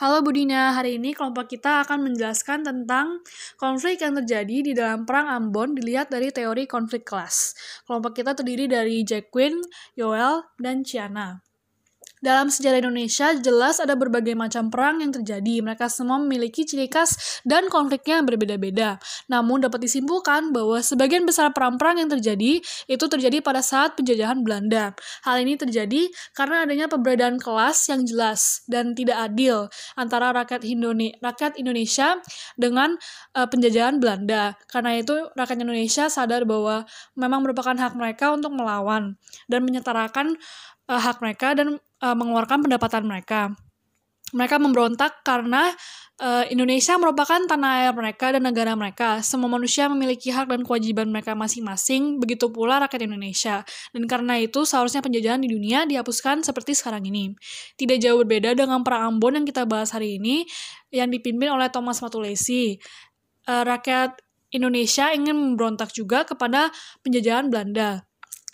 Halo Budina, hari ini kelompok kita akan menjelaskan tentang konflik yang terjadi di dalam Perang Ambon dilihat dari teori konflik kelas. Kelompok kita terdiri dari Jacqueline, Yoel, dan Ciana. Dalam sejarah Indonesia, jelas ada berbagai macam perang yang terjadi. Mereka semua memiliki ciri khas dan konfliknya yang berbeda-beda. Namun dapat disimpulkan bahwa sebagian besar perang-perang yang terjadi itu terjadi pada saat penjajahan Belanda. Hal ini terjadi karena adanya perbedaan kelas yang jelas dan tidak adil antara rakyat, Indone rakyat Indonesia dengan uh, penjajahan Belanda. Karena itu rakyat Indonesia sadar bahwa memang merupakan hak mereka untuk melawan dan menyetarakan uh, hak mereka dan uh, mengeluarkan pendapatan mereka. Mereka memberontak karena uh, Indonesia merupakan tanah air mereka dan negara mereka. Semua manusia memiliki hak dan kewajiban mereka masing-masing, begitu pula rakyat Indonesia. Dan karena itu seharusnya penjajahan di dunia dihapuskan seperti sekarang ini. Tidak jauh berbeda dengan perang Ambon yang kita bahas hari ini, yang dipimpin oleh Thomas Matulesi. Uh, rakyat Indonesia ingin memberontak juga kepada penjajahan Belanda.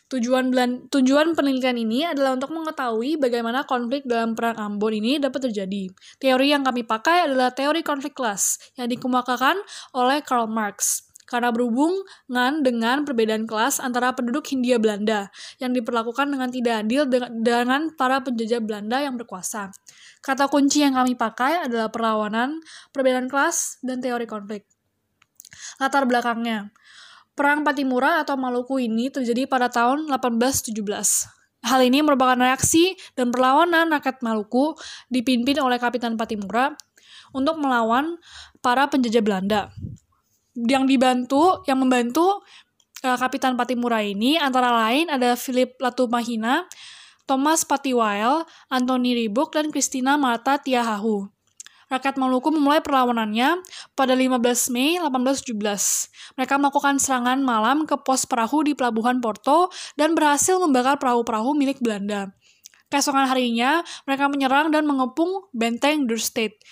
Tujuan belan, tujuan penelitian ini adalah untuk mengetahui bagaimana konflik dalam perang Ambon ini dapat terjadi. Teori yang kami pakai adalah teori konflik kelas yang dikemukakan oleh Karl Marx karena berhubungan dengan perbedaan kelas antara penduduk Hindia Belanda yang diperlakukan dengan tidak adil dengan para penjajah Belanda yang berkuasa. Kata kunci yang kami pakai adalah perlawanan, perbedaan kelas, dan teori konflik. Latar belakangnya, Perang Patimura atau Maluku ini terjadi pada tahun 1817. Hal ini merupakan reaksi dan perlawanan rakyat Maluku dipimpin oleh Kapitan Patimura untuk melawan para penjajah Belanda. Yang dibantu, yang membantu uh, Kapitan Patimura ini antara lain ada Philip Latumahina, Thomas Patiwael, Anthony Ribuk, dan Christina Marta Tiahahu rakyat Maluku memulai perlawanannya pada 15 Mei 1817. Mereka melakukan serangan malam ke pos perahu di pelabuhan Porto dan berhasil membakar perahu-perahu milik Belanda. Keesokan harinya, mereka menyerang dan mengepung benteng State.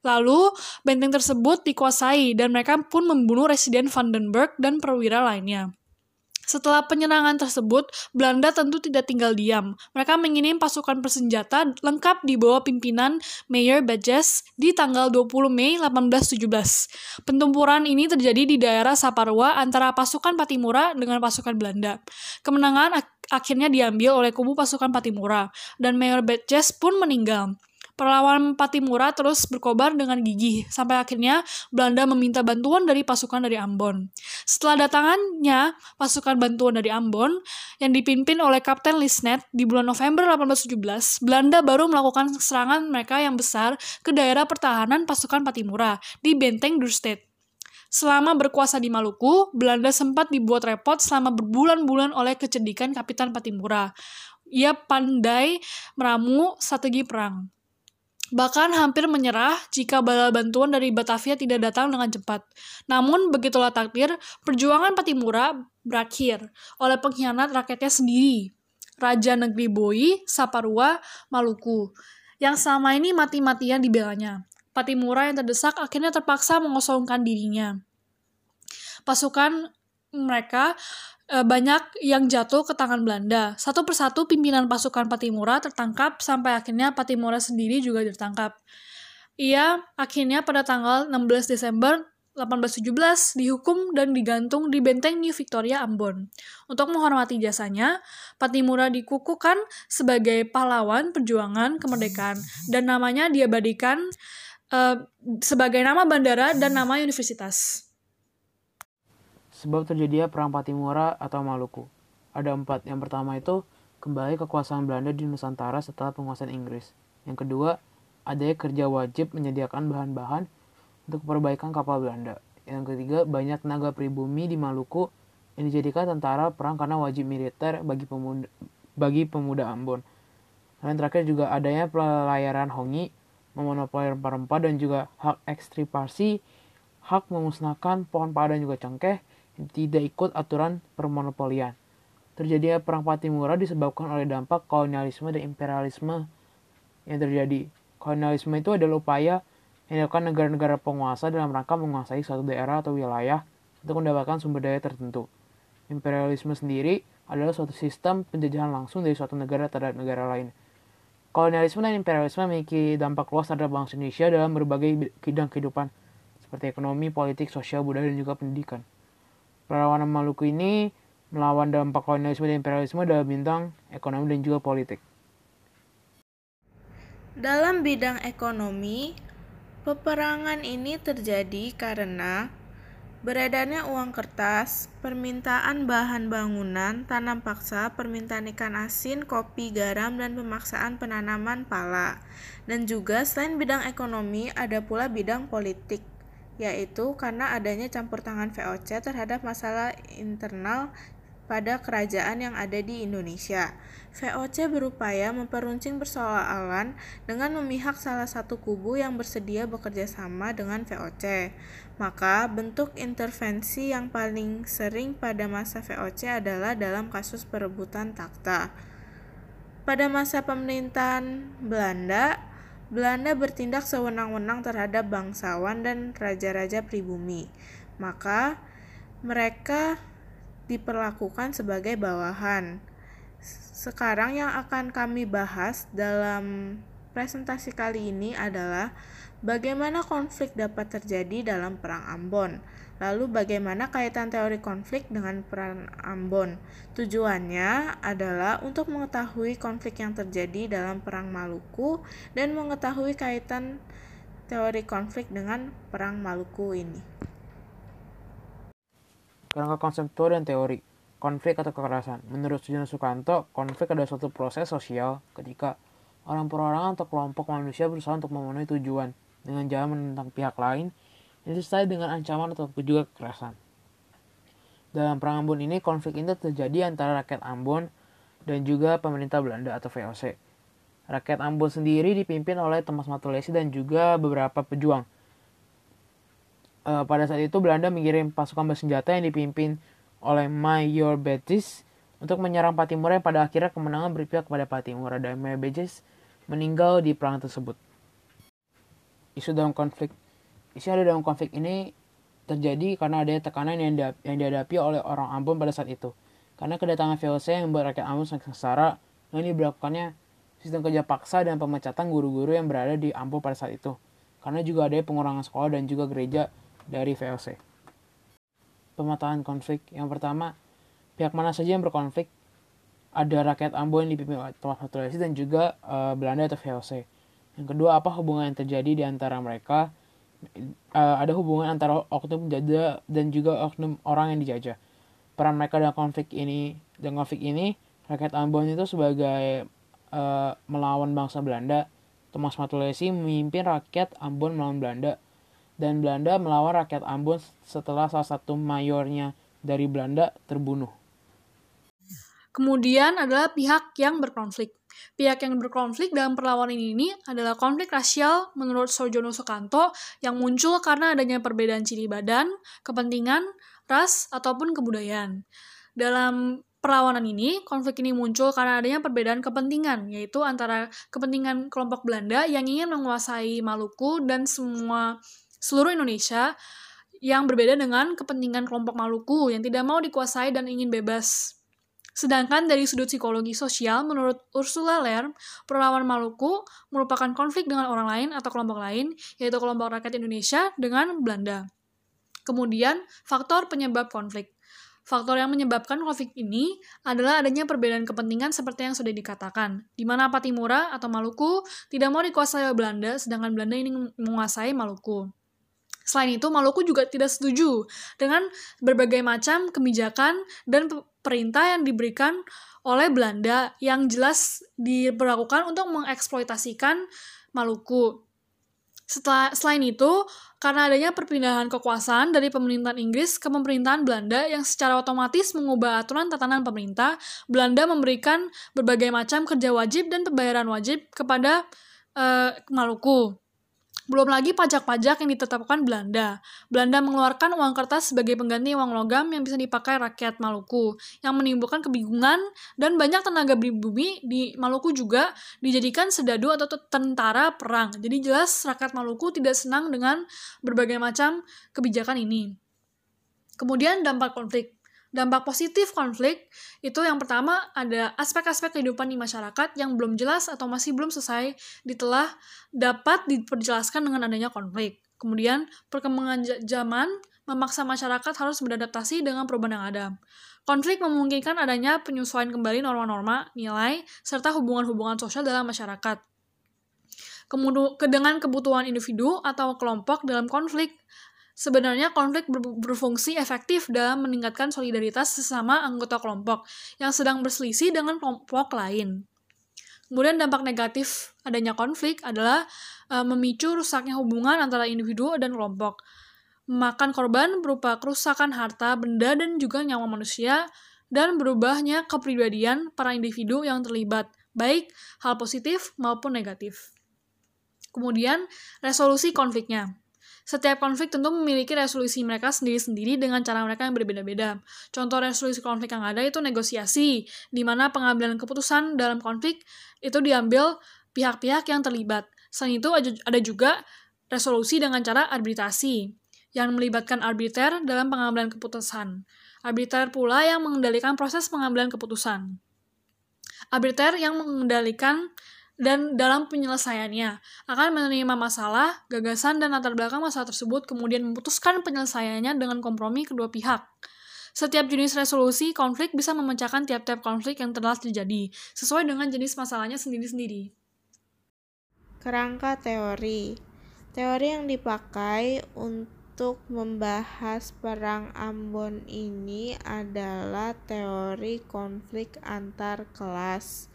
Lalu, benteng tersebut dikuasai dan mereka pun membunuh Residen Vandenberg dan perwira lainnya. Setelah penyerangan tersebut, Belanda tentu tidak tinggal diam. Mereka mengirim pasukan bersenjata lengkap di bawah pimpinan Mayor Badges di tanggal 20 Mei 1817. Pentumpuran ini terjadi di daerah Saparua antara pasukan Patimura dengan pasukan Belanda. Kemenangan ak akhirnya diambil oleh kubu pasukan Patimura, dan Mayor Badges pun meninggal. Perlawanan Patimura terus berkobar dengan gigih, sampai akhirnya Belanda meminta bantuan dari pasukan dari Ambon. Setelah datangannya pasukan bantuan dari Ambon, yang dipimpin oleh Kapten Lisnet di bulan November 1817, Belanda baru melakukan serangan mereka yang besar ke daerah pertahanan pasukan Patimura di Benteng Durstedt. Selama berkuasa di Maluku, Belanda sempat dibuat repot selama berbulan-bulan oleh kecerdikan Kapitan Patimura. Ia pandai meramu strategi perang bahkan hampir menyerah jika bala bantuan dari Batavia tidak datang dengan cepat. Namun, begitulah takdir, perjuangan Patimura berakhir oleh pengkhianat rakyatnya sendiri, Raja Negeri Boi, Saparua, Maluku, yang selama ini mati-matian dibelanya. Patimura yang terdesak akhirnya terpaksa mengosongkan dirinya. Pasukan mereka e, banyak yang jatuh ke tangan Belanda. Satu persatu pimpinan pasukan Patimura tertangkap sampai akhirnya Patimura sendiri juga ditangkap. Ia akhirnya pada tanggal 16 Desember 1817 dihukum dan digantung di benteng New Victoria Ambon. Untuk menghormati jasanya, Patimura dikukuhkan sebagai pahlawan perjuangan kemerdekaan dan namanya diabadikan uh, sebagai nama bandara dan nama universitas. Sebab terjadinya Perang Patimura atau Maluku. Ada empat. Yang pertama itu kembali kekuasaan Belanda di Nusantara setelah penguasaan Inggris. Yang kedua, adanya kerja wajib menyediakan bahan-bahan untuk perbaikan kapal Belanda. Yang ketiga, banyak tenaga pribumi di Maluku yang dijadikan tentara perang karena wajib militer bagi pemuda, bagi pemuda Ambon. Dan terakhir juga adanya pelayaran Hongi, memonopoli rempah-rempah dan juga hak ekstripasi, hak memusnahkan pohon pada dan juga cengkeh, tidak ikut aturan permonopolian. Terjadinya perang Patimura disebabkan oleh dampak kolonialisme dan imperialisme yang terjadi. Kolonialisme itu adalah upaya yang dilakukan negara-negara penguasa dalam rangka menguasai suatu daerah atau wilayah untuk mendapatkan sumber daya tertentu. Imperialisme sendiri adalah suatu sistem penjajahan langsung dari suatu negara terhadap negara lain. Kolonialisme dan imperialisme memiliki dampak luas terhadap bangsa Indonesia dalam berbagai bidang kehidupan, seperti ekonomi, politik, sosial, budaya, dan juga pendidikan. Perlawanan Maluku ini melawan dampak kolonialisme dan imperialisme dalam bidang ekonomi dan juga politik. Dalam bidang ekonomi, peperangan ini terjadi karena Beredarnya uang kertas, permintaan bahan bangunan, tanam paksa, permintaan ikan asin, kopi, garam, dan pemaksaan penanaman pala. Dan juga selain bidang ekonomi, ada pula bidang politik, yaitu karena adanya campur tangan VOC terhadap masalah internal pada kerajaan yang ada di Indonesia. VOC berupaya memperuncing persoalan dengan memihak salah satu kubu yang bersedia bekerja sama dengan VOC. Maka, bentuk intervensi yang paling sering pada masa VOC adalah dalam kasus perebutan takhta. Pada masa pemerintahan Belanda, Belanda bertindak sewenang-wenang terhadap bangsawan dan raja-raja pribumi. Maka, mereka diperlakukan sebagai bawahan. Sekarang yang akan kami bahas dalam presentasi kali ini adalah bagaimana konflik dapat terjadi dalam Perang Ambon. Lalu bagaimana kaitan teori konflik dengan Perang Ambon? Tujuannya adalah untuk mengetahui konflik yang terjadi dalam Perang Maluku dan mengetahui kaitan teori konflik dengan Perang Maluku ini. Kerangka konseptual dan teori konflik atau kekerasan. Menurut Sujono Sukanto, konflik adalah suatu proses sosial ketika orang perorangan atau kelompok manusia berusaha untuk memenuhi tujuan dengan jalan menentang pihak lain yang disertai dengan ancaman atau juga kekerasan. Dalam Perang Ambon ini, konflik ini terjadi antara rakyat Ambon dan juga pemerintah Belanda atau VOC. Rakyat Ambon sendiri dipimpin oleh Thomas Matulesi dan juga beberapa pejuang uh, pada saat itu Belanda mengirim pasukan bersenjata yang dipimpin oleh Mayor Betis untuk menyerang Patimura yang pada akhirnya kemenangan berpihak kepada Patimura dan Mayor Betis meninggal di perang tersebut. Isu dalam konflik Isu ada dalam konflik ini terjadi karena adanya tekanan yang, yang dihadapi oleh orang Ambon pada saat itu. Karena kedatangan VOC yang membuat rakyat Ambon sengsara, dan ini berlakukannya sistem kerja paksa dan pemecatan guru-guru yang berada di Ambon pada saat itu. Karena juga ada pengurangan sekolah dan juga gereja dari VOC. Pemetaan konflik yang pertama, pihak mana saja yang berkonflik ada rakyat Ambon yang dipimpin oleh Thomas Matulesi dan juga uh, Belanda atau VOC. Yang kedua, apa hubungan yang terjadi di antara mereka? Uh, ada hubungan antara oknum penjajah dan juga oknum orang yang dijajah. Peran mereka dalam konflik ini, dalam konflik ini, rakyat Ambon itu sebagai uh, melawan bangsa Belanda. Thomas Matulesi memimpin rakyat Ambon melawan Belanda dan Belanda melawan rakyat Ambon setelah salah satu mayornya dari Belanda terbunuh. Kemudian adalah pihak yang berkonflik. Pihak yang berkonflik dalam perlawanan ini adalah konflik rasial menurut Sojono Sukanto yang muncul karena adanya perbedaan ciri badan, kepentingan, ras, ataupun kebudayaan. Dalam perlawanan ini, konflik ini muncul karena adanya perbedaan kepentingan, yaitu antara kepentingan kelompok Belanda yang ingin menguasai Maluku dan semua seluruh Indonesia yang berbeda dengan kepentingan kelompok Maluku yang tidak mau dikuasai dan ingin bebas. Sedangkan dari sudut psikologi sosial, menurut Ursula Lerm, perlawanan Maluku merupakan konflik dengan orang lain atau kelompok lain, yaitu kelompok rakyat Indonesia dengan Belanda. Kemudian, faktor penyebab konflik. Faktor yang menyebabkan konflik ini adalah adanya perbedaan kepentingan seperti yang sudah dikatakan, di mana Patimura atau Maluku tidak mau dikuasai oleh Belanda, sedangkan Belanda ingin menguasai Maluku. Selain itu, Maluku juga tidak setuju dengan berbagai macam kebijakan dan perintah yang diberikan oleh Belanda yang jelas diberlakukan untuk mengeksploitasikan Maluku. Setelah, selain itu, karena adanya perpindahan kekuasaan dari pemerintahan Inggris ke pemerintahan Belanda yang secara otomatis mengubah aturan tatanan pemerintah, Belanda memberikan berbagai macam kerja wajib dan pembayaran wajib kepada uh, Maluku. Belum lagi pajak-pajak yang ditetapkan Belanda. Belanda mengeluarkan uang kertas sebagai pengganti uang logam yang bisa dipakai rakyat Maluku, yang menimbulkan kebingungan dan banyak tenaga pribumi di Maluku juga dijadikan sedadu atau tentara perang. Jadi jelas rakyat Maluku tidak senang dengan berbagai macam kebijakan ini. Kemudian dampak konflik. Dampak positif konflik itu yang pertama ada aspek-aspek kehidupan di masyarakat yang belum jelas atau masih belum selesai ditelah dapat diperjelaskan dengan adanya konflik. Kemudian, perkembangan zaman memaksa masyarakat harus beradaptasi dengan perubahan yang ada. Konflik memungkinkan adanya penyesuaian kembali norma-norma, nilai, serta hubungan-hubungan sosial dalam masyarakat. Kemudian, dengan kebutuhan individu atau kelompok dalam konflik, Sebenarnya konflik ber berfungsi efektif dalam meningkatkan solidaritas sesama anggota kelompok yang sedang berselisih dengan kelompok lain. Kemudian dampak negatif adanya konflik adalah e, memicu rusaknya hubungan antara individu dan kelompok. Memakan korban berupa kerusakan harta, benda, dan juga nyawa manusia, dan berubahnya kepribadian para individu yang terlibat, baik hal positif maupun negatif. Kemudian, resolusi konfliknya. Setiap konflik tentu memiliki resolusi mereka sendiri-sendiri dengan cara mereka yang berbeda-beda. Contoh resolusi konflik yang ada itu negosiasi, di mana pengambilan keputusan dalam konflik itu diambil pihak-pihak yang terlibat. Selain itu ada juga resolusi dengan cara arbitrasi, yang melibatkan arbiter dalam pengambilan keputusan. Arbiter pula yang mengendalikan proses pengambilan keputusan. Arbiter yang mengendalikan dan dalam penyelesaiannya akan menerima masalah, gagasan, dan latar belakang masalah tersebut kemudian memutuskan penyelesaiannya dengan kompromi kedua pihak. Setiap jenis resolusi konflik bisa memecahkan tiap-tiap konflik yang telah terjadi, sesuai dengan jenis masalahnya sendiri-sendiri. Kerangka teori Teori yang dipakai untuk membahas perang Ambon ini adalah teori konflik antar kelas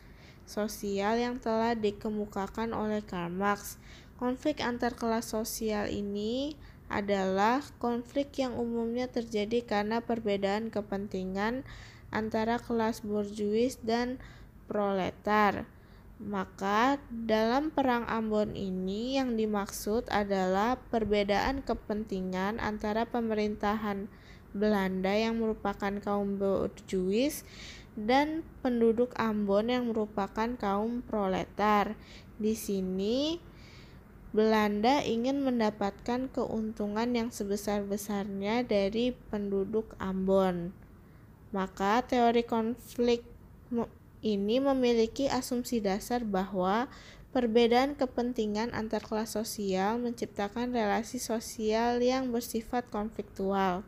sosial yang telah dikemukakan oleh Karl Marx. Konflik antar kelas sosial ini adalah konflik yang umumnya terjadi karena perbedaan kepentingan antara kelas borjuis dan proletar. Maka, dalam Perang Ambon ini yang dimaksud adalah perbedaan kepentingan antara pemerintahan Belanda yang merupakan kaum borjuis dan penduduk Ambon yang merupakan kaum proletar. Di sini Belanda ingin mendapatkan keuntungan yang sebesar-besarnya dari penduduk Ambon. Maka teori konflik ini memiliki asumsi dasar bahwa perbedaan kepentingan antar kelas sosial menciptakan relasi sosial yang bersifat konfliktual.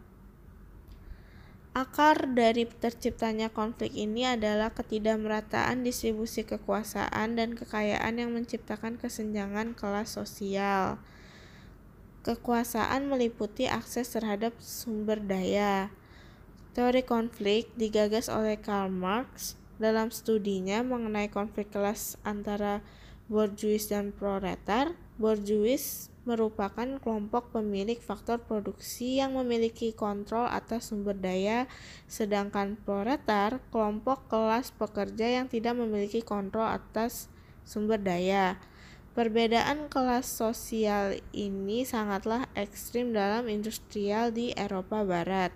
Akar dari terciptanya konflik ini adalah ketidakmerataan distribusi kekuasaan dan kekayaan yang menciptakan kesenjangan kelas sosial. Kekuasaan meliputi akses terhadap sumber daya. Teori konflik digagas oleh Karl Marx dalam studinya mengenai konflik kelas antara borjuis dan proletar. Borjuis merupakan kelompok pemilik faktor produksi yang memiliki kontrol atas sumber daya, sedangkan proletar kelompok kelas pekerja yang tidak memiliki kontrol atas sumber daya. Perbedaan kelas sosial ini sangatlah ekstrim dalam industrial di Eropa Barat.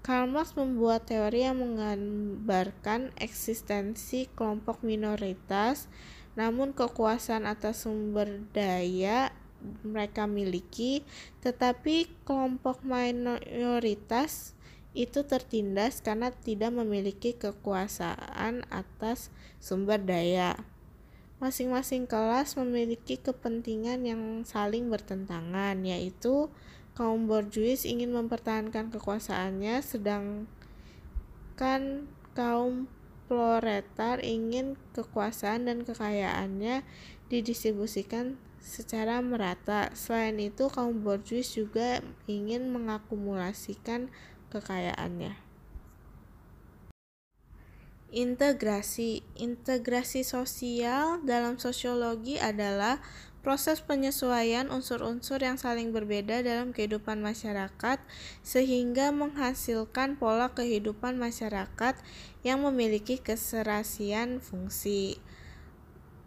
Karl Marx membuat teori yang menggambarkan eksistensi kelompok minoritas, namun kekuasaan atas sumber daya mereka miliki, tetapi kelompok mayoritas itu tertindas karena tidak memiliki kekuasaan atas sumber daya. Masing-masing kelas memiliki kepentingan yang saling bertentangan, yaitu kaum borjuis ingin mempertahankan kekuasaannya, sedangkan kaum proletar ingin kekuasaan dan kekayaannya didistribusikan secara merata. Selain itu, kaum borjuis juga ingin mengakumulasikan kekayaannya. Integrasi integrasi sosial dalam sosiologi adalah proses penyesuaian unsur-unsur yang saling berbeda dalam kehidupan masyarakat sehingga menghasilkan pola kehidupan masyarakat yang memiliki keserasian fungsi.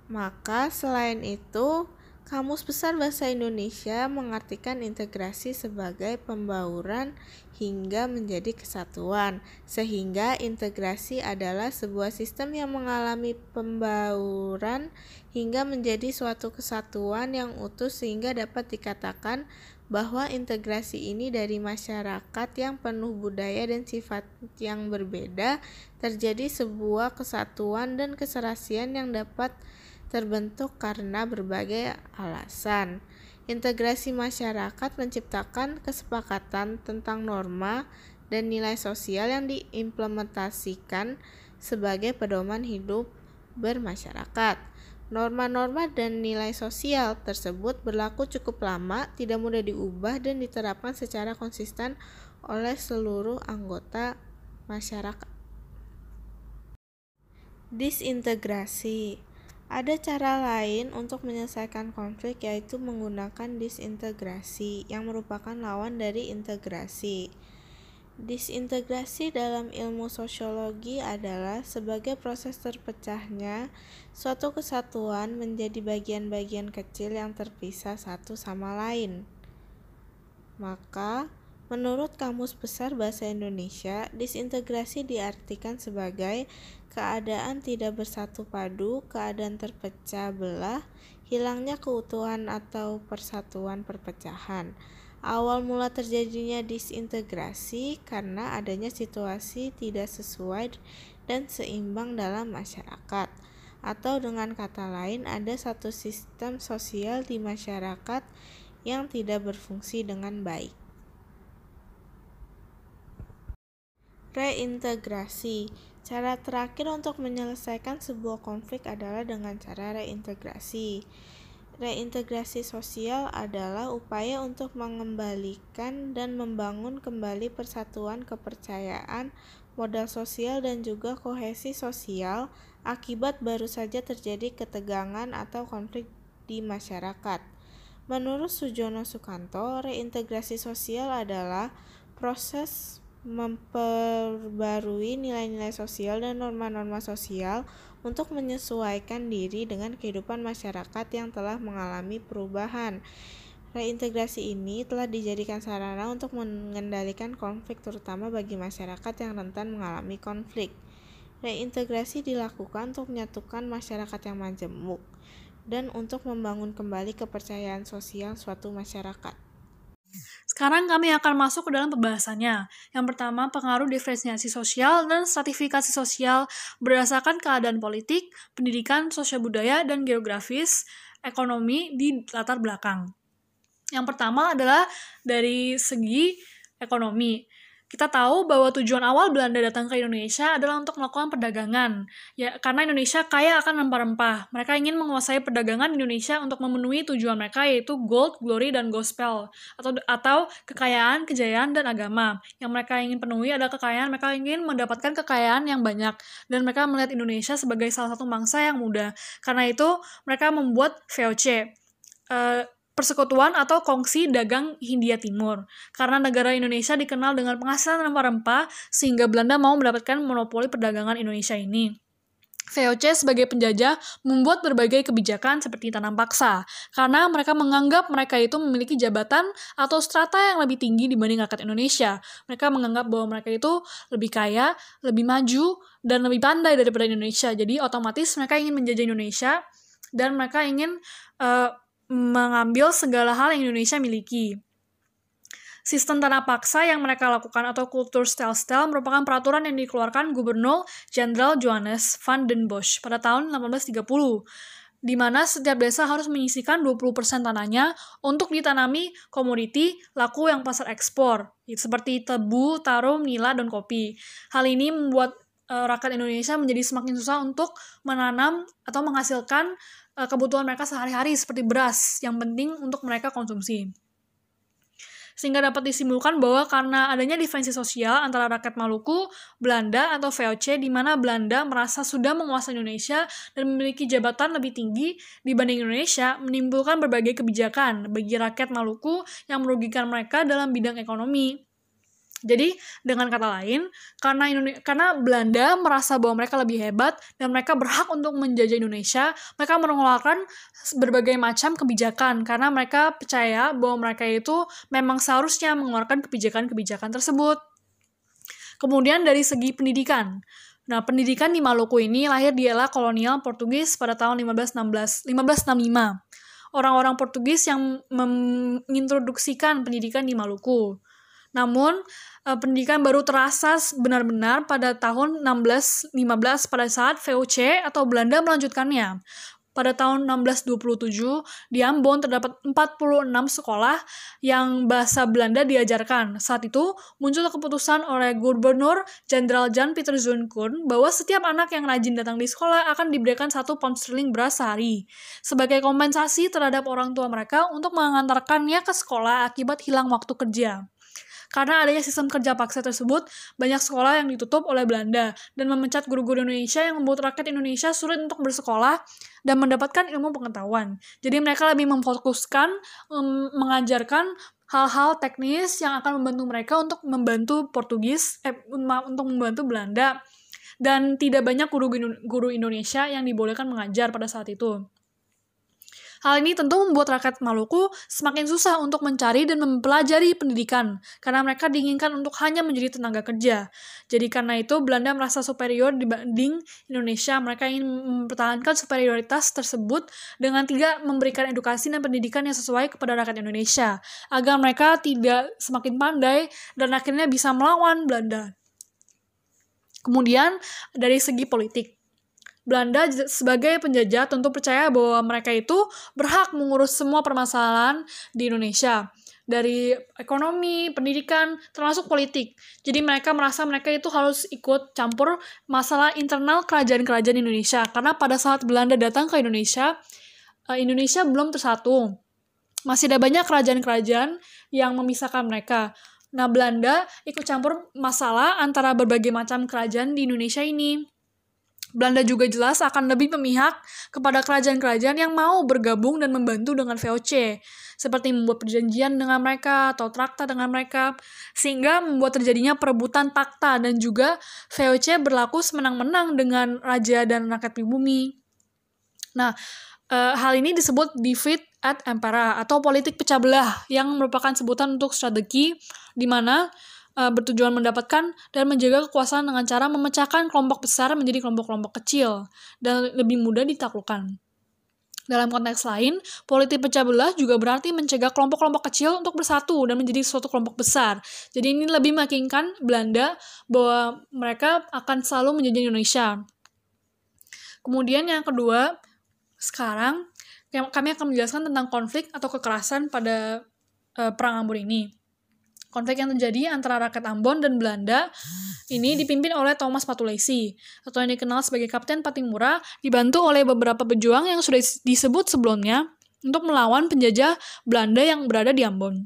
Maka selain itu, Kamus Besar Bahasa Indonesia mengartikan integrasi sebagai pembauran hingga menjadi kesatuan, sehingga integrasi adalah sebuah sistem yang mengalami pembauran hingga menjadi suatu kesatuan yang utuh sehingga dapat dikatakan bahwa integrasi ini dari masyarakat yang penuh budaya dan sifat yang berbeda terjadi sebuah kesatuan dan keserasian yang dapat terbentuk karena berbagai alasan. Integrasi masyarakat menciptakan kesepakatan tentang norma dan nilai sosial yang diimplementasikan sebagai pedoman hidup bermasyarakat. Norma-norma dan nilai sosial tersebut berlaku cukup lama, tidak mudah diubah, dan diterapkan secara konsisten oleh seluruh anggota masyarakat. Disintegrasi ada cara lain untuk menyelesaikan konflik yaitu menggunakan disintegrasi yang merupakan lawan dari integrasi. Disintegrasi dalam ilmu sosiologi adalah sebagai proses terpecahnya suatu kesatuan menjadi bagian-bagian kecil yang terpisah satu sama lain. Maka, menurut Kamus Besar Bahasa Indonesia, disintegrasi diartikan sebagai keadaan tidak bersatu padu, keadaan terpecah belah, hilangnya keutuhan atau persatuan perpecahan. Awal mula terjadinya disintegrasi karena adanya situasi tidak sesuai dan seimbang dalam masyarakat. Atau dengan kata lain, ada satu sistem sosial di masyarakat yang tidak berfungsi dengan baik. Reintegrasi Cara terakhir untuk menyelesaikan sebuah konflik adalah dengan cara reintegrasi. Reintegrasi sosial adalah upaya untuk mengembalikan dan membangun kembali persatuan kepercayaan, modal sosial, dan juga kohesi sosial akibat baru saja terjadi ketegangan atau konflik di masyarakat. Menurut Sujono Sukanto, reintegrasi sosial adalah proses memperbarui nilai-nilai sosial dan norma-norma sosial untuk menyesuaikan diri dengan kehidupan masyarakat yang telah mengalami perubahan. Reintegrasi ini telah dijadikan sarana untuk mengendalikan konflik terutama bagi masyarakat yang rentan mengalami konflik. Reintegrasi dilakukan untuk menyatukan masyarakat yang majemuk dan untuk membangun kembali kepercayaan sosial suatu masyarakat. Sekarang kami akan masuk ke dalam pembahasannya. Yang pertama, pengaruh diferensiasi sosial dan stratifikasi sosial berdasarkan keadaan politik, pendidikan, sosial budaya, dan geografis, ekonomi di latar belakang. Yang pertama adalah dari segi ekonomi. Kita tahu bahwa tujuan awal Belanda datang ke Indonesia adalah untuk melakukan perdagangan. Ya, karena Indonesia kaya akan rempah-rempah. Mereka ingin menguasai perdagangan Indonesia untuk memenuhi tujuan mereka yaitu gold, glory, dan gospel atau atau kekayaan, kejayaan, dan agama. Yang mereka ingin penuhi adalah kekayaan, mereka ingin mendapatkan kekayaan yang banyak dan mereka melihat Indonesia sebagai salah satu bangsa yang muda. Karena itu mereka membuat VOC. Uh, persekutuan atau kongsi dagang Hindia Timur. Karena negara Indonesia dikenal dengan penghasilan rempah-rempah, sehingga Belanda mau mendapatkan monopoli perdagangan Indonesia ini. VOC sebagai penjajah membuat berbagai kebijakan seperti tanam paksa, karena mereka menganggap mereka itu memiliki jabatan atau strata yang lebih tinggi dibanding rakyat Indonesia. Mereka menganggap bahwa mereka itu lebih kaya, lebih maju, dan lebih pandai daripada Indonesia. Jadi otomatis mereka ingin menjajah Indonesia, dan mereka ingin uh, mengambil segala hal yang Indonesia miliki. Sistem tanah paksa yang mereka lakukan atau kultur style-style merupakan peraturan yang dikeluarkan Gubernur Jenderal Johannes van den Bosch pada tahun 1830 di mana setiap desa harus menyisikan 20% tanahnya untuk ditanami komoditi laku yang pasar ekspor, seperti tebu, tarum, nila, dan kopi. Hal ini membuat uh, rakyat Indonesia menjadi semakin susah untuk menanam atau menghasilkan uh, kebutuhan mereka sehari-hari seperti beras yang penting untuk mereka konsumsi. Sehingga dapat disimpulkan bahwa karena adanya diferensi sosial antara rakyat Maluku, Belanda, atau VOC di mana Belanda merasa sudah menguasai Indonesia dan memiliki jabatan lebih tinggi dibanding Indonesia, menimbulkan berbagai kebijakan bagi rakyat Maluku yang merugikan mereka dalam bidang ekonomi. Jadi dengan kata lain, karena Indonesia, karena Belanda merasa bahwa mereka lebih hebat dan mereka berhak untuk menjajah Indonesia, mereka mengeluarkan berbagai macam kebijakan karena mereka percaya bahwa mereka itu memang seharusnya mengeluarkan kebijakan-kebijakan tersebut. Kemudian dari segi pendidikan. Nah, pendidikan di Maluku ini lahir di era kolonial Portugis pada tahun 1516, 1565. orang-orang Portugis yang mengintroduksikan pendidikan di Maluku. Namun, uh, pendidikan baru terasa benar-benar pada tahun 1615 pada saat VOC atau Belanda melanjutkannya. Pada tahun 1627, di Ambon terdapat 46 sekolah yang bahasa Belanda diajarkan. Saat itu, muncul keputusan oleh Gubernur Jenderal Jan Peter Zonkun bahwa setiap anak yang rajin datang di sekolah akan diberikan satu pound sterling beras sehari, sebagai kompensasi terhadap orang tua mereka untuk mengantarkannya ke sekolah akibat hilang waktu kerja. Karena adanya sistem kerja paksa tersebut, banyak sekolah yang ditutup oleh Belanda dan memecat guru-guru Indonesia yang membuat rakyat Indonesia sulit untuk bersekolah dan mendapatkan ilmu pengetahuan. Jadi mereka lebih memfokuskan um, mengajarkan hal-hal teknis yang akan membantu mereka untuk membantu Portugis, eh, untuk membantu Belanda dan tidak banyak guru-guru Indonesia yang dibolehkan mengajar pada saat itu. Hal ini tentu membuat rakyat Maluku semakin susah untuk mencari dan mempelajari pendidikan, karena mereka diinginkan untuk hanya menjadi tenaga kerja. Jadi karena itu, Belanda merasa superior dibanding Indonesia. Mereka ingin mempertahankan superioritas tersebut dengan tidak memberikan edukasi dan pendidikan yang sesuai kepada rakyat Indonesia, agar mereka tidak semakin pandai dan akhirnya bisa melawan Belanda. Kemudian, dari segi politik, Belanda sebagai penjajah tentu percaya bahwa mereka itu berhak mengurus semua permasalahan di Indonesia dari ekonomi, pendidikan, termasuk politik. Jadi mereka merasa mereka itu harus ikut campur masalah internal kerajaan-kerajaan Indonesia. Karena pada saat Belanda datang ke Indonesia, eh, Indonesia belum tersatu. Masih ada banyak kerajaan-kerajaan yang memisahkan mereka. Nah, Belanda ikut campur masalah antara berbagai macam kerajaan di Indonesia ini. Belanda juga jelas akan lebih memihak kepada kerajaan-kerajaan yang mau bergabung dan membantu dengan VOC, seperti membuat perjanjian dengan mereka atau traktat dengan mereka, sehingga membuat terjadinya perebutan takta dan juga VOC berlaku semenang-menang dengan raja dan rakyat pribumi. Nah, e, hal ini disebut defeat at empera atau politik pecah belah yang merupakan sebutan untuk strategi di mana uh, bertujuan mendapatkan dan menjaga kekuasaan dengan cara memecahkan kelompok besar menjadi kelompok-kelompok kecil dan lebih mudah ditaklukkan. Dalam konteks lain, politik pecah belah juga berarti mencegah kelompok-kelompok kecil untuk bersatu dan menjadi suatu kelompok besar. Jadi ini lebih meyakinkan Belanda bahwa mereka akan selalu menjadi Indonesia. Kemudian yang kedua, sekarang kami akan menjelaskan tentang konflik atau kekerasan pada uh, Perang Ambon ini. Konflik yang terjadi antara rakyat Ambon dan Belanda ini dipimpin oleh Thomas Patulesi, atau yang dikenal sebagai Kapten Patimura, dibantu oleh beberapa pejuang yang sudah disebut sebelumnya untuk melawan penjajah Belanda yang berada di Ambon.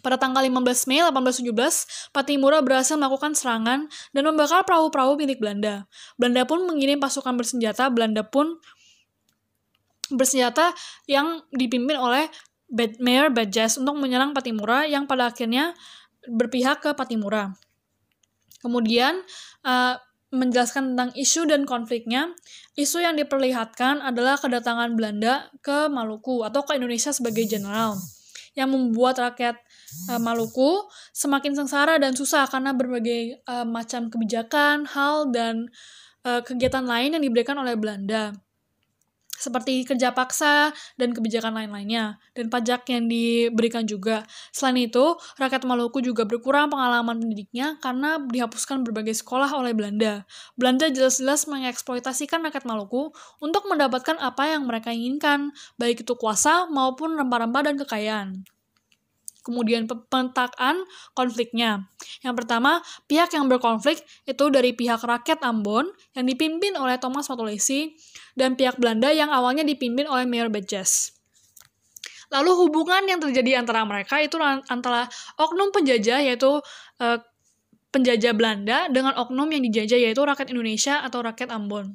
Pada tanggal 15 Mei 1817, Patimura berhasil melakukan serangan dan membakar perahu-perahu milik Belanda. Belanda pun mengirim pasukan bersenjata, Belanda pun bersenjata yang dipimpin oleh Bad, Mayor Badjas untuk menyerang Patimura yang pada akhirnya berpihak ke Patimura. Kemudian uh, menjelaskan tentang isu dan konfliknya, isu yang diperlihatkan adalah kedatangan Belanda ke Maluku atau ke Indonesia sebagai jenderal yang membuat rakyat uh, Maluku semakin sengsara dan susah karena berbagai uh, macam kebijakan, hal dan uh, kegiatan lain yang diberikan oleh Belanda seperti kerja paksa dan kebijakan lain-lainnya, dan pajak yang diberikan juga. Selain itu, rakyat Maluku juga berkurang pengalaman pendidiknya karena dihapuskan berbagai sekolah oleh Belanda. Belanda jelas-jelas mengeksploitasikan rakyat Maluku untuk mendapatkan apa yang mereka inginkan, baik itu kuasa maupun rempah-rempah dan kekayaan. Kemudian pemetakan konfliknya. Yang pertama, pihak yang berkonflik itu dari pihak rakyat Ambon yang dipimpin oleh Thomas Matulesi dan pihak Belanda yang awalnya dipimpin oleh Mayor Badges. Lalu hubungan yang terjadi antara mereka itu antara oknum penjajah yaitu uh, penjajah Belanda dengan oknum yang dijajah yaitu rakyat Indonesia atau rakyat Ambon.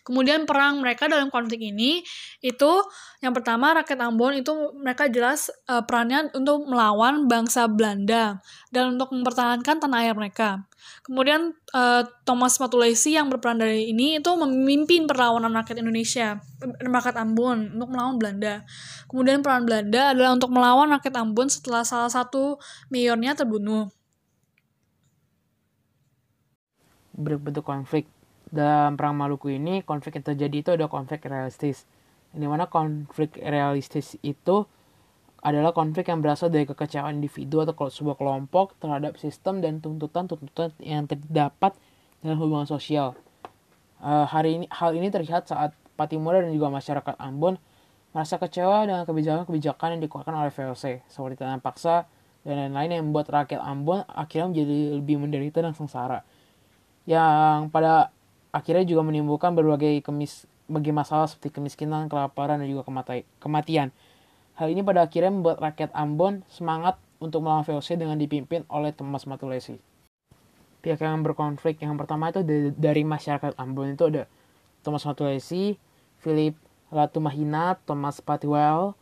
Kemudian perang mereka dalam konflik ini itu yang pertama rakyat Ambon itu mereka jelas uh, perannya untuk melawan bangsa Belanda dan untuk mempertahankan tanah air mereka. Kemudian uh, Thomas Matulesi yang berperan dari ini itu memimpin perlawanan rakyat Indonesia, rakyat Ambon untuk melawan Belanda. Kemudian peran Belanda adalah untuk melawan rakyat Ambon setelah salah satu mayornya terbunuh. Berbentuk konflik dalam perang Maluku ini konflik yang terjadi itu ada konflik realistis Di mana konflik realistis itu adalah konflik yang berasal dari kekecewaan individu atau sebuah kelompok terhadap sistem dan tuntutan-tuntutan yang terdapat dalam hubungan sosial. Uh, hari ini hal ini terlihat saat Patimura dan juga masyarakat Ambon merasa kecewa dengan kebijakan-kebijakan yang dikeluarkan oleh VOC seperti tanam paksa dan lain-lain yang membuat rakyat Ambon akhirnya menjadi lebih menderita dan sengsara. Yang pada akhirnya juga menimbulkan berbagai kemis bagi masalah seperti kemiskinan, kelaparan, dan juga kematian. Hal ini pada akhirnya membuat rakyat Ambon semangat untuk melawan VOC dengan dipimpin oleh Thomas Matulesi. Pihak yang berkonflik yang pertama itu dari masyarakat Ambon itu ada Thomas Matulesi, Philip Latumahina, Thomas Patiwell,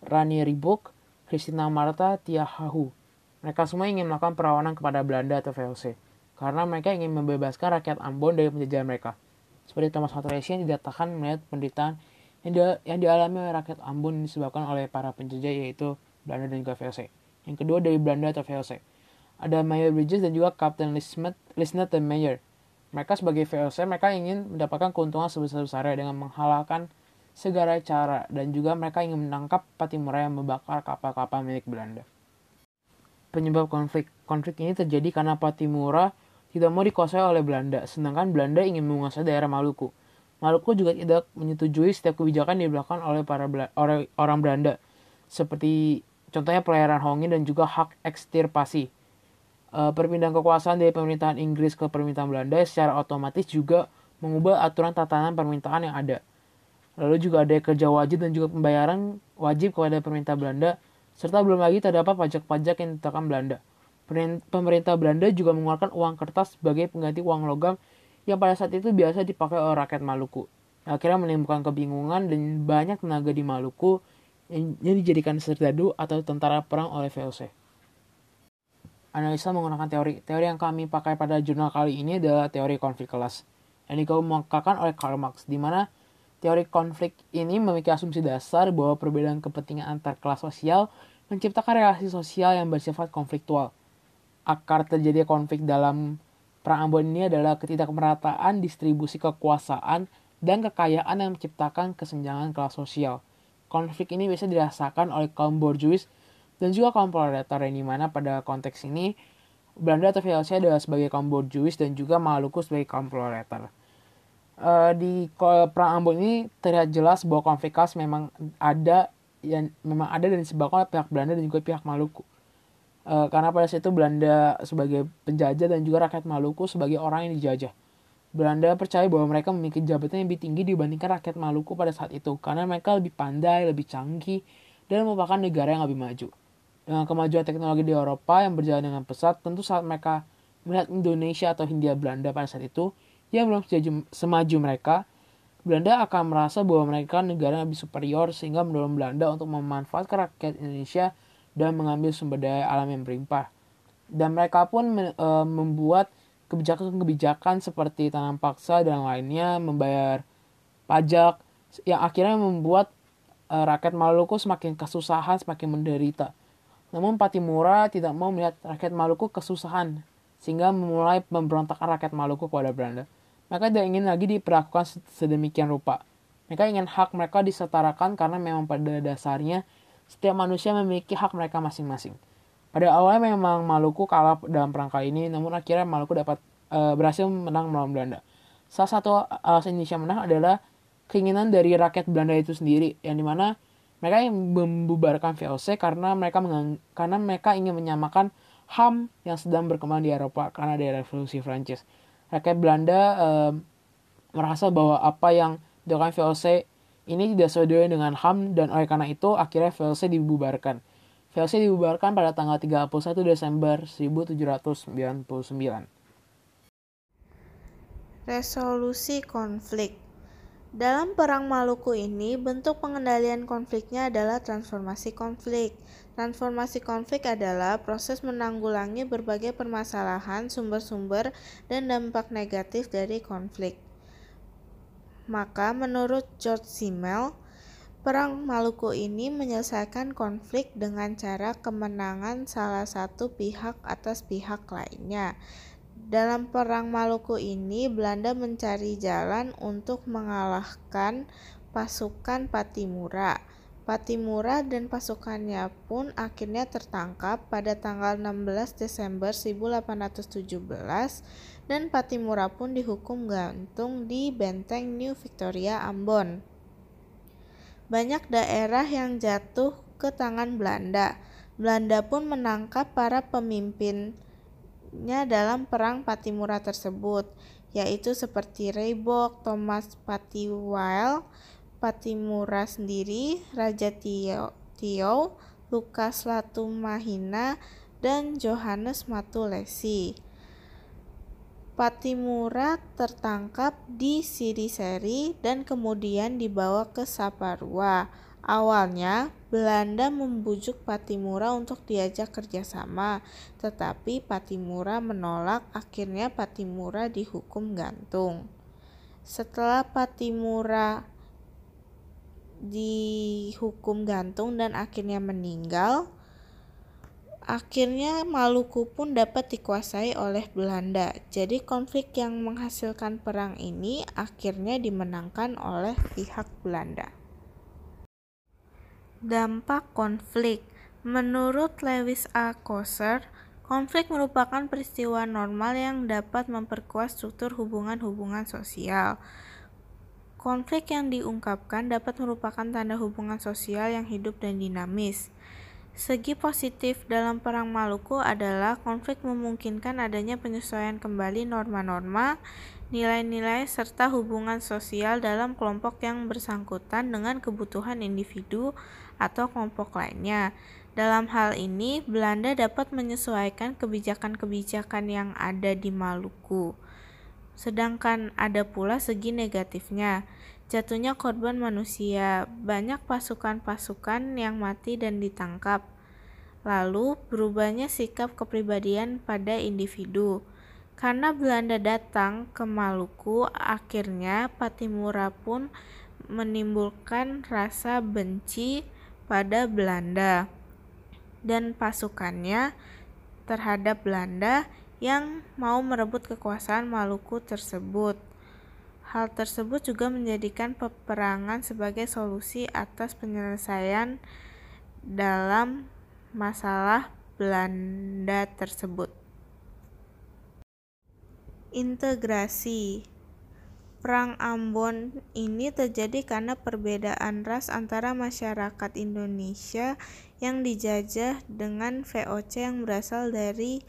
Rani Ribuk, Christina Marta, Tia Hahu. Mereka semua ingin melakukan perlawanan kepada Belanda atau VOC karena mereka ingin membebaskan rakyat Ambon dari penjajahan mereka. Seperti Thomas Matulesi yang didatakan melihat penderitaan yang, di, yang dialami oleh rakyat Ambon disebabkan oleh para penjajah yaitu Belanda dan juga VOC. Yang kedua dari Belanda atau VOC. Ada Mayor Bridges dan juga Captain Lismet, Lisnet dan Mayor. Mereka sebagai VOC, mereka ingin mendapatkan keuntungan sebesar-besarnya dengan menghalalkan segala cara dan juga mereka ingin menangkap Patimura yang membakar kapal-kapal milik Belanda. Penyebab konflik konflik ini terjadi karena Patimura tidak mau dikuasai oleh Belanda, sedangkan Belanda ingin menguasai daerah Maluku. Maluku juga tidak menyetujui setiap kebijakan yang dilakukan oleh para Bela orang, orang Belanda, seperti contohnya pelayaran Hongi dan juga hak ekstirpasi. E, perpindahan kekuasaan dari pemerintahan Inggris ke pemerintahan Belanda secara otomatis juga mengubah aturan tatanan permintaan yang ada. Lalu juga ada kerja wajib dan juga pembayaran wajib kepada pemerintah Belanda, serta belum lagi terdapat pajak-pajak yang ditetapkan Belanda. Pemerintah Belanda juga mengeluarkan uang kertas sebagai pengganti uang logam yang pada saat itu biasa dipakai oleh rakyat Maluku. Akhirnya menimbulkan kebingungan dan banyak tenaga di Maluku yang dijadikan serdadu atau tentara perang oleh VOC. Analisa menggunakan teori. Teori yang kami pakai pada jurnal kali ini adalah teori konflik kelas yang dikemukakan oleh Karl Marx, di mana teori konflik ini memiliki asumsi dasar bahwa perbedaan kepentingan antar kelas sosial menciptakan relasi sosial yang bersifat konfliktual. Akar terjadi konflik dalam Perang Ambon ini adalah ketidakmerataan distribusi kekuasaan dan kekayaan yang menciptakan kesenjangan kelas sosial. Konflik ini biasa dirasakan oleh kaum borjuis dan juga kaum proletar yang di mana pada konteks ini Belanda atau VOC adalah sebagai kaum borjuis dan juga Maluku sebagai kaum proletar. Uh, di perang Ambon ini terlihat jelas bahwa konflik kelas memang ada yang memang ada dan disebabkan oleh pihak Belanda dan juga pihak Maluku. Uh, karena pada saat itu Belanda sebagai penjajah dan juga rakyat Maluku sebagai orang yang dijajah. Belanda percaya bahwa mereka memiliki jabatan yang lebih tinggi dibandingkan rakyat Maluku pada saat itu karena mereka lebih pandai, lebih canggih, dan merupakan negara yang lebih maju. Dengan kemajuan teknologi di Eropa yang berjalan dengan pesat, tentu saat mereka melihat Indonesia atau Hindia Belanda pada saat itu yang belum semaju mereka, Belanda akan merasa bahwa mereka negara yang lebih superior sehingga mendorong Belanda untuk memanfaatkan rakyat Indonesia dan mengambil sumber daya alam yang berlimpah. Dan mereka pun e, membuat kebijakan-kebijakan seperti tanam paksa dan lainnya, membayar pajak yang akhirnya membuat e, rakyat Maluku semakin kesusahan, semakin menderita. Namun Patimura tidak mau melihat rakyat Maluku kesusahan sehingga memulai pemberontakan rakyat Maluku kepada Belanda. Mereka tidak ingin lagi diperlakukan sedemikian rupa. Mereka ingin hak mereka disetarakan karena memang pada dasarnya setiap manusia memiliki hak mereka masing-masing. Pada awalnya memang Maluku kalah dalam perang kali ini, namun akhirnya Maluku dapat e, berhasil menang melawan Belanda. Salah satu alasan Indonesia menang adalah keinginan dari rakyat Belanda itu sendiri, yang di mana mereka yang membubarkan VOC karena mereka mengang, karena mereka ingin menyamakan HAM yang sedang berkembang di Eropa karena ada revolusi Prancis. Rakyat Belanda e, merasa bahwa apa yang dilakukan VOC ini tidak sesuai dengan HAM dan oleh karena itu akhirnya VOC dibubarkan. VOC dibubarkan pada tanggal 31 Desember 1799. Resolusi konflik dalam Perang Maluku ini, bentuk pengendalian konfliknya adalah transformasi konflik. Transformasi konflik adalah proses menanggulangi berbagai permasalahan, sumber-sumber, dan dampak negatif dari konflik. Maka menurut George Simmel, Perang Maluku ini menyelesaikan konflik dengan cara kemenangan salah satu pihak atas pihak lainnya. Dalam Perang Maluku ini, Belanda mencari jalan untuk mengalahkan pasukan Patimura. Patimura dan pasukannya pun akhirnya tertangkap pada tanggal 16 Desember 1817 dan Patimura pun dihukum gantung di benteng New Victoria Ambon. Banyak daerah yang jatuh ke tangan Belanda. Belanda pun menangkap para pemimpinnya dalam perang Patimura tersebut, yaitu seperti Reibok, Thomas Patiwil, Patimura sendiri, Raja Tio, Tio Lukas Latumahina, dan Johannes Matulesi. Patimura tertangkap di Siriseri dan kemudian dibawa ke Saparua. Awalnya, Belanda membujuk Patimura untuk diajak kerjasama, tetapi Patimura menolak. Akhirnya, Patimura dihukum gantung. Setelah Patimura dihukum gantung dan akhirnya meninggal, akhirnya Maluku pun dapat dikuasai oleh Belanda. Jadi konflik yang menghasilkan perang ini akhirnya dimenangkan oleh pihak Belanda. Dampak konflik Menurut Lewis A. Kosser, konflik merupakan peristiwa normal yang dapat memperkuat struktur hubungan-hubungan sosial. Konflik yang diungkapkan dapat merupakan tanda hubungan sosial yang hidup dan dinamis. Segi positif dalam Perang Maluku adalah konflik memungkinkan adanya penyesuaian kembali norma-norma, nilai-nilai, serta hubungan sosial dalam kelompok yang bersangkutan dengan kebutuhan individu atau kelompok lainnya. Dalam hal ini, Belanda dapat menyesuaikan kebijakan-kebijakan yang ada di Maluku. Sedangkan ada pula segi negatifnya, jatuhnya korban manusia, banyak pasukan-pasukan yang mati dan ditangkap. Lalu berubahnya sikap kepribadian pada individu. Karena Belanda datang ke Maluku, akhirnya Patimura pun menimbulkan rasa benci pada Belanda dan pasukannya terhadap Belanda yang mau merebut kekuasaan Maluku tersebut. Hal tersebut juga menjadikan peperangan sebagai solusi atas penyelesaian dalam masalah Belanda tersebut. Integrasi Perang Ambon ini terjadi karena perbedaan ras antara masyarakat Indonesia yang dijajah dengan VOC yang berasal dari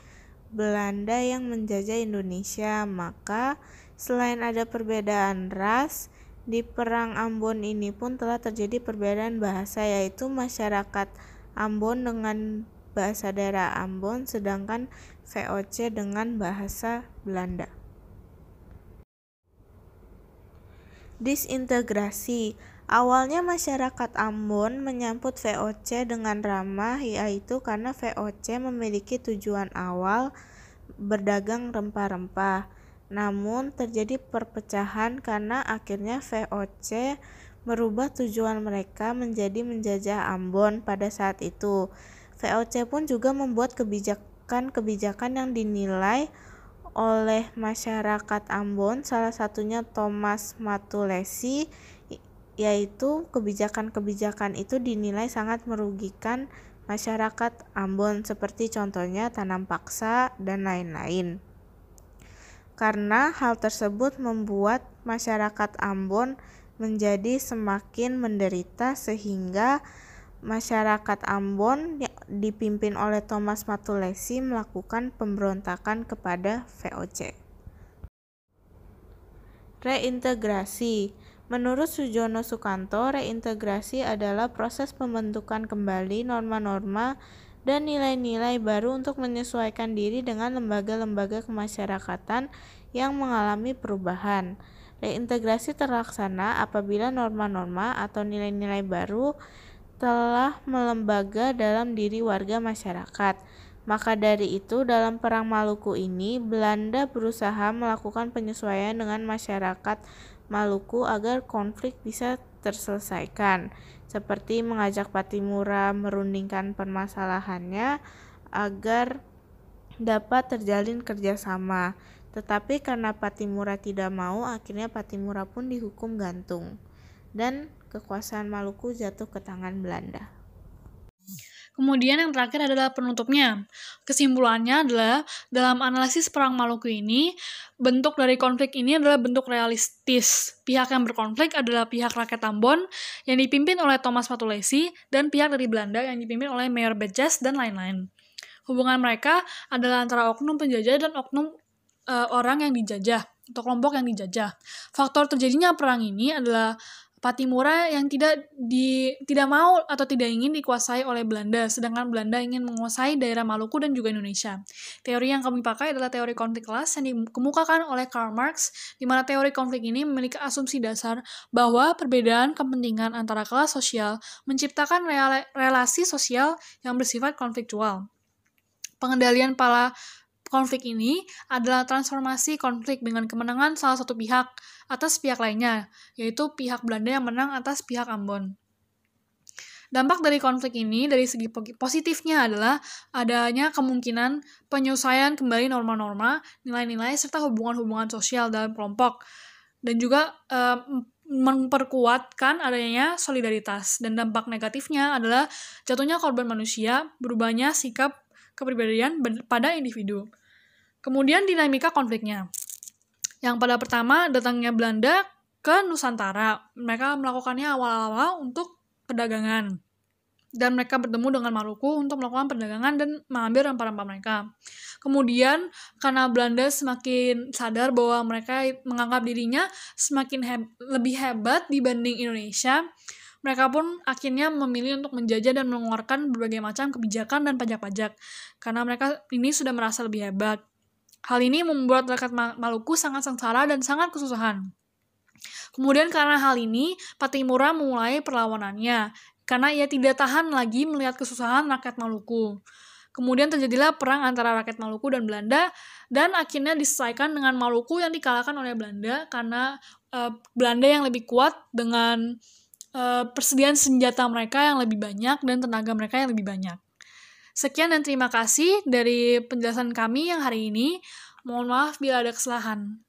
Belanda yang menjajah Indonesia. Maka, selain ada perbedaan ras, di Perang Ambon ini pun telah terjadi perbedaan bahasa, yaitu masyarakat Ambon dengan bahasa daerah Ambon, sedangkan VOC dengan bahasa Belanda. Disintegrasi Awalnya masyarakat Ambon menyambut VOC dengan ramah yaitu karena VOC memiliki tujuan awal berdagang rempah-rempah. Namun terjadi perpecahan karena akhirnya VOC merubah tujuan mereka menjadi menjajah Ambon pada saat itu. VOC pun juga membuat kebijakan-kebijakan yang dinilai oleh masyarakat Ambon, salah satunya Thomas Matulesi yaitu kebijakan-kebijakan itu dinilai sangat merugikan masyarakat Ambon seperti contohnya tanam paksa dan lain-lain. Karena hal tersebut membuat masyarakat Ambon menjadi semakin menderita sehingga masyarakat Ambon dipimpin oleh Thomas Matulesi melakukan pemberontakan kepada VOC. Reintegrasi Menurut Sujono Sukanto, reintegrasi adalah proses pembentukan kembali norma-norma dan nilai-nilai baru untuk menyesuaikan diri dengan lembaga-lembaga kemasyarakatan yang mengalami perubahan. Reintegrasi terlaksana apabila norma-norma atau nilai-nilai baru telah melembaga dalam diri warga masyarakat. Maka dari itu, dalam Perang Maluku ini, Belanda berusaha melakukan penyesuaian dengan masyarakat Maluku agar konflik bisa terselesaikan, seperti mengajak Patimura merundingkan permasalahannya agar dapat terjalin kerjasama. Tetapi karena Patimura tidak mau, akhirnya Patimura pun dihukum gantung. Dan kekuasaan Maluku jatuh ke tangan Belanda. Kemudian yang terakhir adalah penutupnya. Kesimpulannya adalah dalam analisis perang Maluku ini, bentuk dari konflik ini adalah bentuk realistis. Pihak yang berkonflik adalah pihak rakyat Ambon yang dipimpin oleh Thomas Matulesi dan pihak dari Belanda yang dipimpin oleh Mayor Bejes dan lain-lain. Hubungan mereka adalah antara oknum penjajah dan oknum uh, orang yang dijajah atau kelompok yang dijajah. Faktor terjadinya perang ini adalah Patimura yang tidak di tidak mau atau tidak ingin dikuasai oleh Belanda, sedangkan Belanda ingin menguasai daerah Maluku dan juga Indonesia. Teori yang kami pakai adalah teori konflik kelas yang dikemukakan oleh Karl Marx, di mana teori konflik ini memiliki asumsi dasar bahwa perbedaan kepentingan antara kelas sosial menciptakan relasi sosial yang bersifat konfliktual. Pengendalian para konflik ini adalah transformasi konflik dengan kemenangan salah satu pihak atas pihak lainnya, yaitu pihak Belanda yang menang atas pihak Ambon. Dampak dari konflik ini dari segi positifnya adalah adanya kemungkinan penyelesaian kembali norma-norma, nilai-nilai, serta hubungan-hubungan sosial dalam kelompok. Dan juga e, memperkuatkan adanya solidaritas. Dan dampak negatifnya adalah jatuhnya korban manusia, berubahnya sikap kepribadian pada individu. Kemudian dinamika konfliknya. Yang pada pertama datangnya Belanda ke Nusantara. Mereka melakukannya awal-awal untuk perdagangan. Dan mereka bertemu dengan Maluku untuk melakukan perdagangan dan mengambil rempah-rempah mereka. Kemudian, karena Belanda semakin sadar bahwa mereka menganggap dirinya semakin heb lebih hebat dibanding Indonesia, mereka pun akhirnya memilih untuk menjajah dan mengeluarkan berbagai macam kebijakan dan pajak-pajak. Karena mereka ini sudah merasa lebih hebat. Hal ini membuat rakyat Maluku sangat sengsara dan sangat kesusahan. Kemudian karena hal ini, Patimura memulai perlawanannya, karena ia tidak tahan lagi melihat kesusahan rakyat Maluku. Kemudian terjadilah perang antara rakyat Maluku dan Belanda, dan akhirnya diselesaikan dengan Maluku yang dikalahkan oleh Belanda karena uh, Belanda yang lebih kuat dengan uh, persediaan senjata mereka yang lebih banyak dan tenaga mereka yang lebih banyak. Sekian dan terima kasih dari penjelasan kami yang hari ini. Mohon maaf bila ada kesalahan.